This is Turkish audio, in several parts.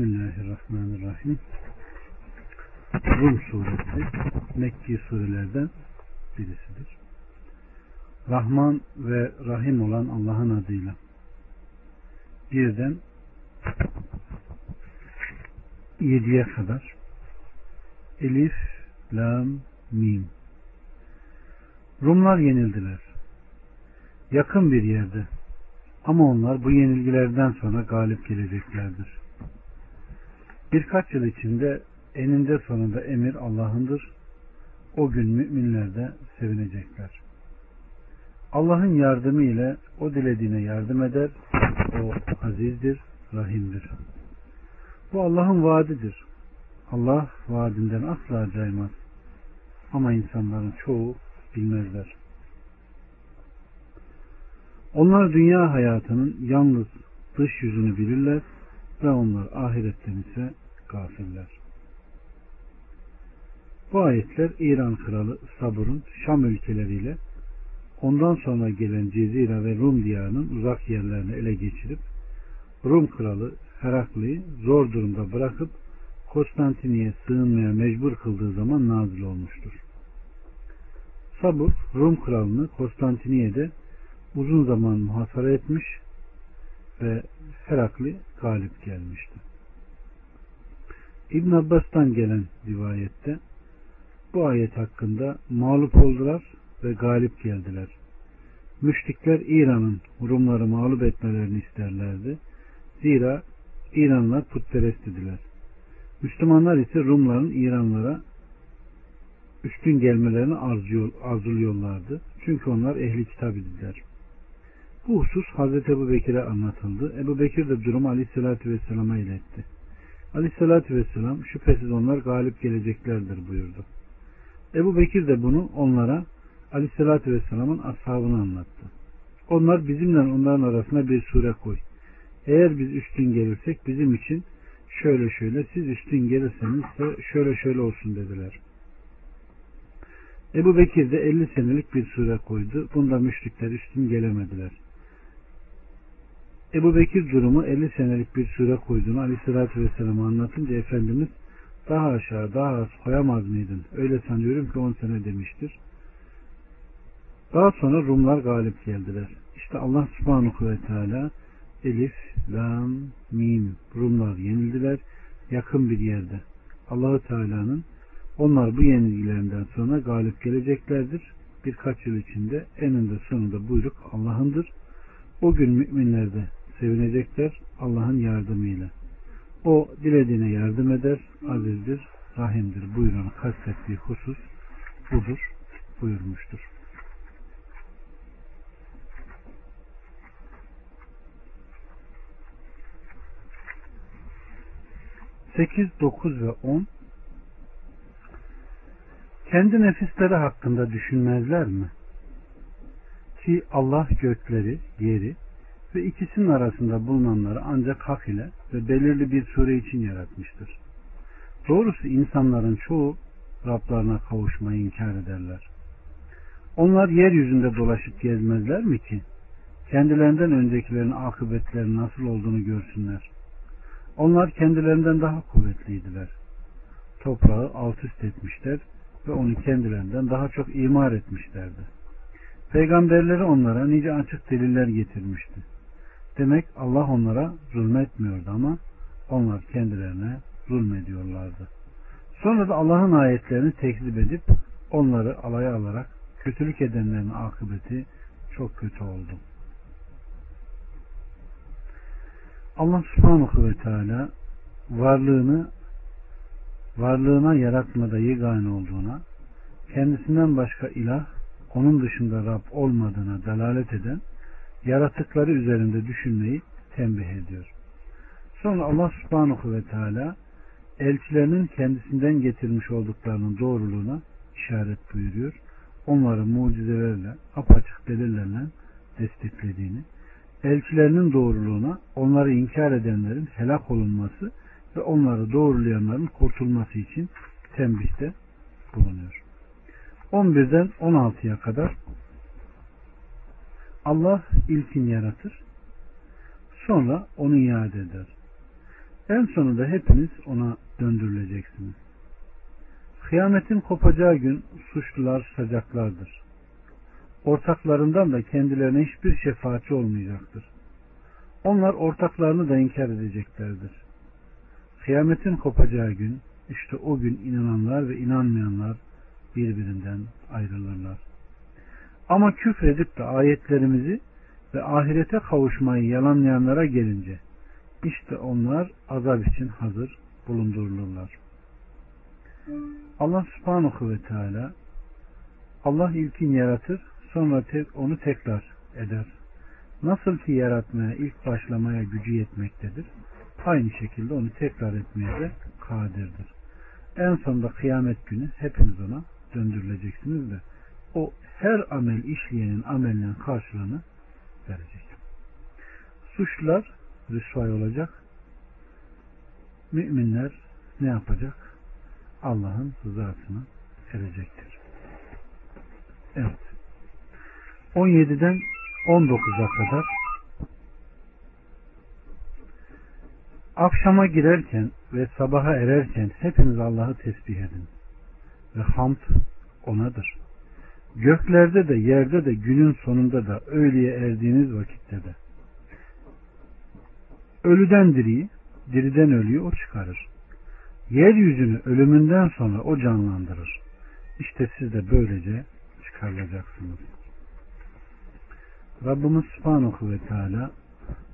Bismillahirrahmanirrahim. Rum suresi Mekki surelerden birisidir. Rahman ve Rahim olan Allah'ın adıyla. Birden yediye kadar Elif, Lam, Mim. Rumlar yenildiler. Yakın bir yerde. Ama onlar bu yenilgilerden sonra galip geleceklerdir. Birkaç yıl içinde eninde sonunda emir Allah'ındır. O gün müminler de sevinecekler. Allah'ın yardımı ile o dilediğine yardım eder. O azizdir, rahimdir. Bu Allah'ın vaadidir. Allah vaadinden asla caymaz. Ama insanların çoğu bilmezler. Onlar dünya hayatının yalnız dış yüzünü bilirler ve onlar ahiretten ise gafiller. Bu ayetler İran kralı Sabur'un Şam ülkeleriyle ondan sonra gelen Cezira ve Rum diyarının uzak yerlerini ele geçirip Rum kralı Herakli'yi zor durumda bırakıp Konstantiniye sığınmaya mecbur kıldığı zaman nazil olmuştur. Sabur Rum kralını Konstantiniye'de uzun zaman muhasara etmiş ve Herakli galip gelmişti. İbn Abbas'tan gelen rivayette bu ayet hakkında mağlup oldular ve galip geldiler. Müşrikler İran'ın Rumları mağlup etmelerini isterlerdi. Zira İranlar putperest idiler. Müslümanlar ise Rumların İranlara üstün gelmelerini arzuluyorlardı. Çünkü onlar ehli kitap idiler. Bu husus Hazreti Ebu Bekir'e anlatıldı. Ebu Bekir de durumu Aleyhisselatü Vesselam'a iletti. Aleyhisselatü Vesselam şüphesiz onlar galip geleceklerdir buyurdu. Ebu Bekir de bunu onlara Aleyhisselatü Vesselam'ın ashabına anlattı. Onlar bizimle onların arasına bir sure koy. Eğer biz üstün gelirsek bizim için şöyle şöyle siz üstün gelirseniz ise şöyle şöyle olsun dediler. Ebu Bekir de 50 senelik bir sure koydu. Bunda müşrikler üstün gelemediler. Ebu Bekir durumu 50 senelik bir süre koyduğunu Aleyhisselatü Vesselam'a anlatınca Efendimiz daha aşağı daha az koyamaz mıydın? Öyle sanıyorum ki 10 sene demiştir. Daha sonra Rumlar galip geldiler. İşte Allah subhanahu ve teala Elif, Lam, Mim Rumlar yenildiler yakın bir yerde. Allahu Teala'nın onlar bu yenilgilerinden sonra galip geleceklerdir. Birkaç yıl içinde eninde sonunda buyruk Allah'ındır. O gün müminler de sevinecekler Allah'ın yardımıyla. O dilediğine yardım eder, azizdir, rahimdir buyuran kastettiği husus budur buyurmuştur. Sekiz, dokuz ve on kendi nefisleri hakkında düşünmezler mi? Ki Allah gökleri, yeri ve ikisinin arasında bulunanları ancak hak ile ve belirli bir sure için yaratmıştır. Doğrusu insanların çoğu Rablarına kavuşmayı inkar ederler. Onlar yeryüzünde dolaşıp gezmezler mi ki? Kendilerinden öncekilerin akıbetleri nasıl olduğunu görsünler. Onlar kendilerinden daha kuvvetliydiler. Toprağı alt üst etmişler ve onu kendilerinden daha çok imar etmişlerdi. Peygamberleri onlara nice açık deliller getirmişti. Demek Allah onlara zulmetmiyordu ama onlar kendilerine zulmediyorlardı. Sonra da Allah'ın ayetlerini tekzip edip onları alaya alarak kötülük edenlerin akıbeti çok kötü oldu. Allah subhanahu ve teala varlığını varlığına yaratmada yegane olduğuna kendisinden başka ilah onun dışında Rab olmadığına delalet eden yaratıkları üzerinde düşünmeyi tembih ediyor. Sonra Allah subhanahu ve teala elçilerinin kendisinden getirmiş olduklarının doğruluğuna işaret buyuruyor. Onları mucizelerle, apaçık delillerle desteklediğini, elçilerinin doğruluğuna onları inkar edenlerin helak olunması ve onları doğrulayanların kurtulması için tembihte bulunuyor. 11'den 16'ya kadar Allah ilkin yaratır. Sonra onu iade eder. En sonunda hepiniz ona döndürüleceksiniz. Kıyametin kopacağı gün suçlular susacaklardır. Ortaklarından da kendilerine hiçbir şefaatçi olmayacaktır. Onlar ortaklarını da inkar edeceklerdir. Kıyametin kopacağı gün işte o gün inananlar ve inanmayanlar birbirinden ayrılırlar. Ama küfredip de ayetlerimizi ve ahirete kavuşmayı yalanlayanlara gelince işte onlar azap için hazır bulundurulurlar. Allah subhanahu ve teala Allah ilkin yaratır sonra tek, onu tekrar eder. Nasıl ki yaratmaya ilk başlamaya gücü yetmektedir. Aynı şekilde onu tekrar etmeye de kadirdir. En sonunda kıyamet günü hepiniz ona döndürüleceksiniz de o her amel işleyenin amelinin karşılığını verecek. Suçlular rüsvay olacak. Müminler ne yapacak? Allah'ın rızasına erecektir. Evet. 17'den 19'a kadar akşama girerken ve sabaha ererken hepiniz Allah'ı tesbih edin. Ve hamd onadır. Göklerde de yerde de günün sonunda da öğleye erdiğiniz vakitte de. Ölüden diriyi, diriden ölüyü o çıkarır. Yeryüzünü ölümünden sonra o canlandırır. İşte siz de böylece çıkarılacaksınız. Rabbimiz Subhanahu ve Teala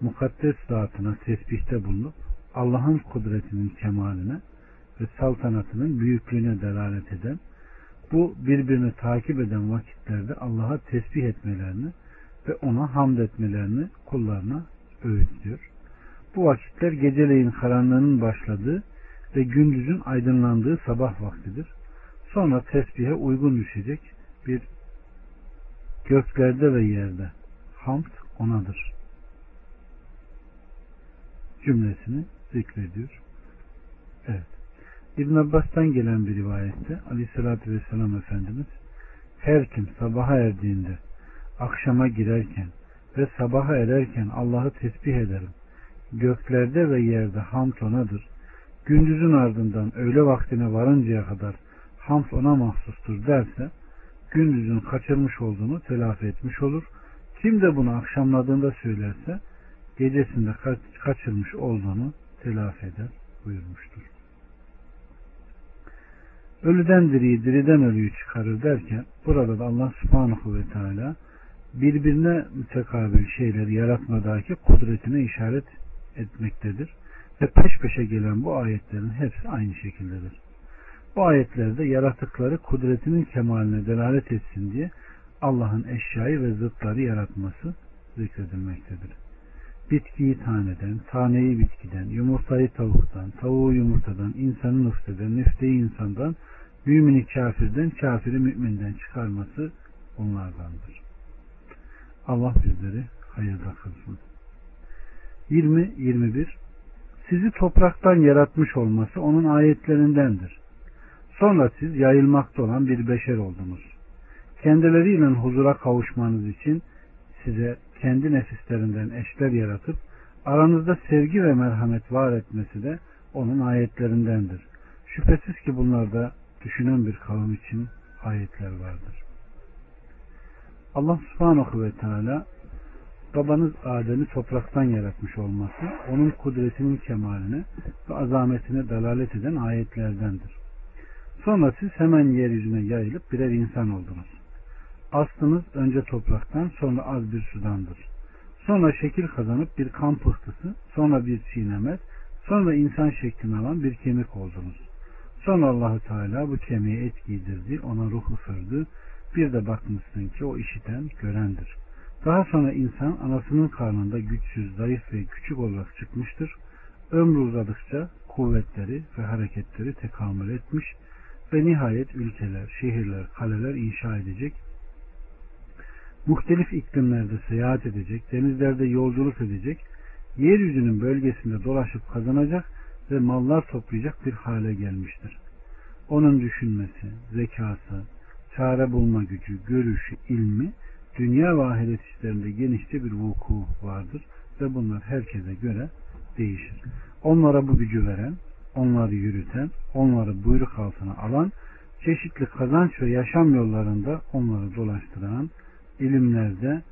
mukaddes zatına tesbihte bulunup Allah'ın kudretinin kemaline ve saltanatının büyüklüğüne delalet eden bu birbirini takip eden vakitlerde Allah'a tesbih etmelerini ve ona hamd etmelerini kullarına öğütlüyor. Bu vakitler geceleyin karanlığının başladığı ve gündüzün aydınlandığı sabah vaktidir. Sonra tesbihe uygun düşecek bir göklerde ve yerde hamd onadır. Cümlesini zikrediyor. Evet. İbn Abbas'tan gelen bir rivayette Aleyhisselatü Vesselam Efendimiz her kim sabaha erdiğinde akşama girerken ve sabaha ererken Allah'ı tesbih ederim. Göklerde ve yerde hamd onadır. Gündüzün ardından öğle vaktine varıncaya kadar hamd ona mahsustur derse gündüzün kaçırmış olduğunu telafi etmiş olur. Kim de bunu akşamladığında söylerse gecesinde kaçırmış olduğunu telafi eder buyurmuştur. Ölüden diriyi, diriden ölüyü çıkarır derken burada da Allah subhanahu ve teala birbirine mütekabil şeyleri yaratmadaki kudretine işaret etmektedir. Ve peş peşe gelen bu ayetlerin hepsi aynı şekildedir. Bu ayetlerde yaratıkları kudretinin kemaline delalet etsin diye Allah'ın eşyayı ve zıtları yaratması zikredilmektedir. Bitkiyi taneden, taneyi bitkiden, yumurtayı tavuktan, tavuğu yumurtadan, insanı nıfteden, nüfteyi insandan, mümini kafirden, kafiri müminden çıkarması onlardandır. Allah bizleri hayırda kılsın. 20-21 Sizi topraktan yaratmış olması onun ayetlerindendir. Sonra siz yayılmakta olan bir beşer oldunuz. Kendileriyle huzura kavuşmanız için size kendi nefislerinden eşler yaratıp aranızda sevgi ve merhamet var etmesi de onun ayetlerindendir. Şüphesiz ki bunlarda düşünen bir kavim için ayetler vardır. Allah subhanahu ve teala babanız Adem'i topraktan yaratmış olması onun kudretinin kemaline ve azametine dalalet eden ayetlerdendir. Sonra siz hemen yeryüzüne yayılıp birer insan oldunuz. Aslınız önce topraktan sonra az bir sudandır. Sonra şekil kazanıp bir kan pıhtısı, sonra bir çiğnemet, sonra insan şeklini alan bir kemik oldunuz. Sonra Allahu Teala bu kemiğe et giydirdi, ona ruh ısırdı. Bir de bakmışsın ki o işiten, görendir. Daha sonra insan anasının karnında güçsüz, zayıf ve küçük olarak çıkmıştır. Ömrü uzadıkça kuvvetleri ve hareketleri tekamül etmiş ve nihayet ülkeler, şehirler, kaleler inşa edecek. Muhtelif iklimlerde seyahat edecek, denizlerde yolculuk edecek, yeryüzünün bölgesinde dolaşıp kazanacak ve mallar toplayacak bir hale gelmiştir. Onun düşünmesi, zekası, çare bulma gücü, görüşü, ilmi, dünya ve ahiret işlerinde genişçe bir vuku vardır ve bunlar herkese göre değişir. onlara bu gücü veren, onları yürüten, onları buyruk altına alan, çeşitli kazanç ve yaşam yollarında onları dolaştıran, ilimlerde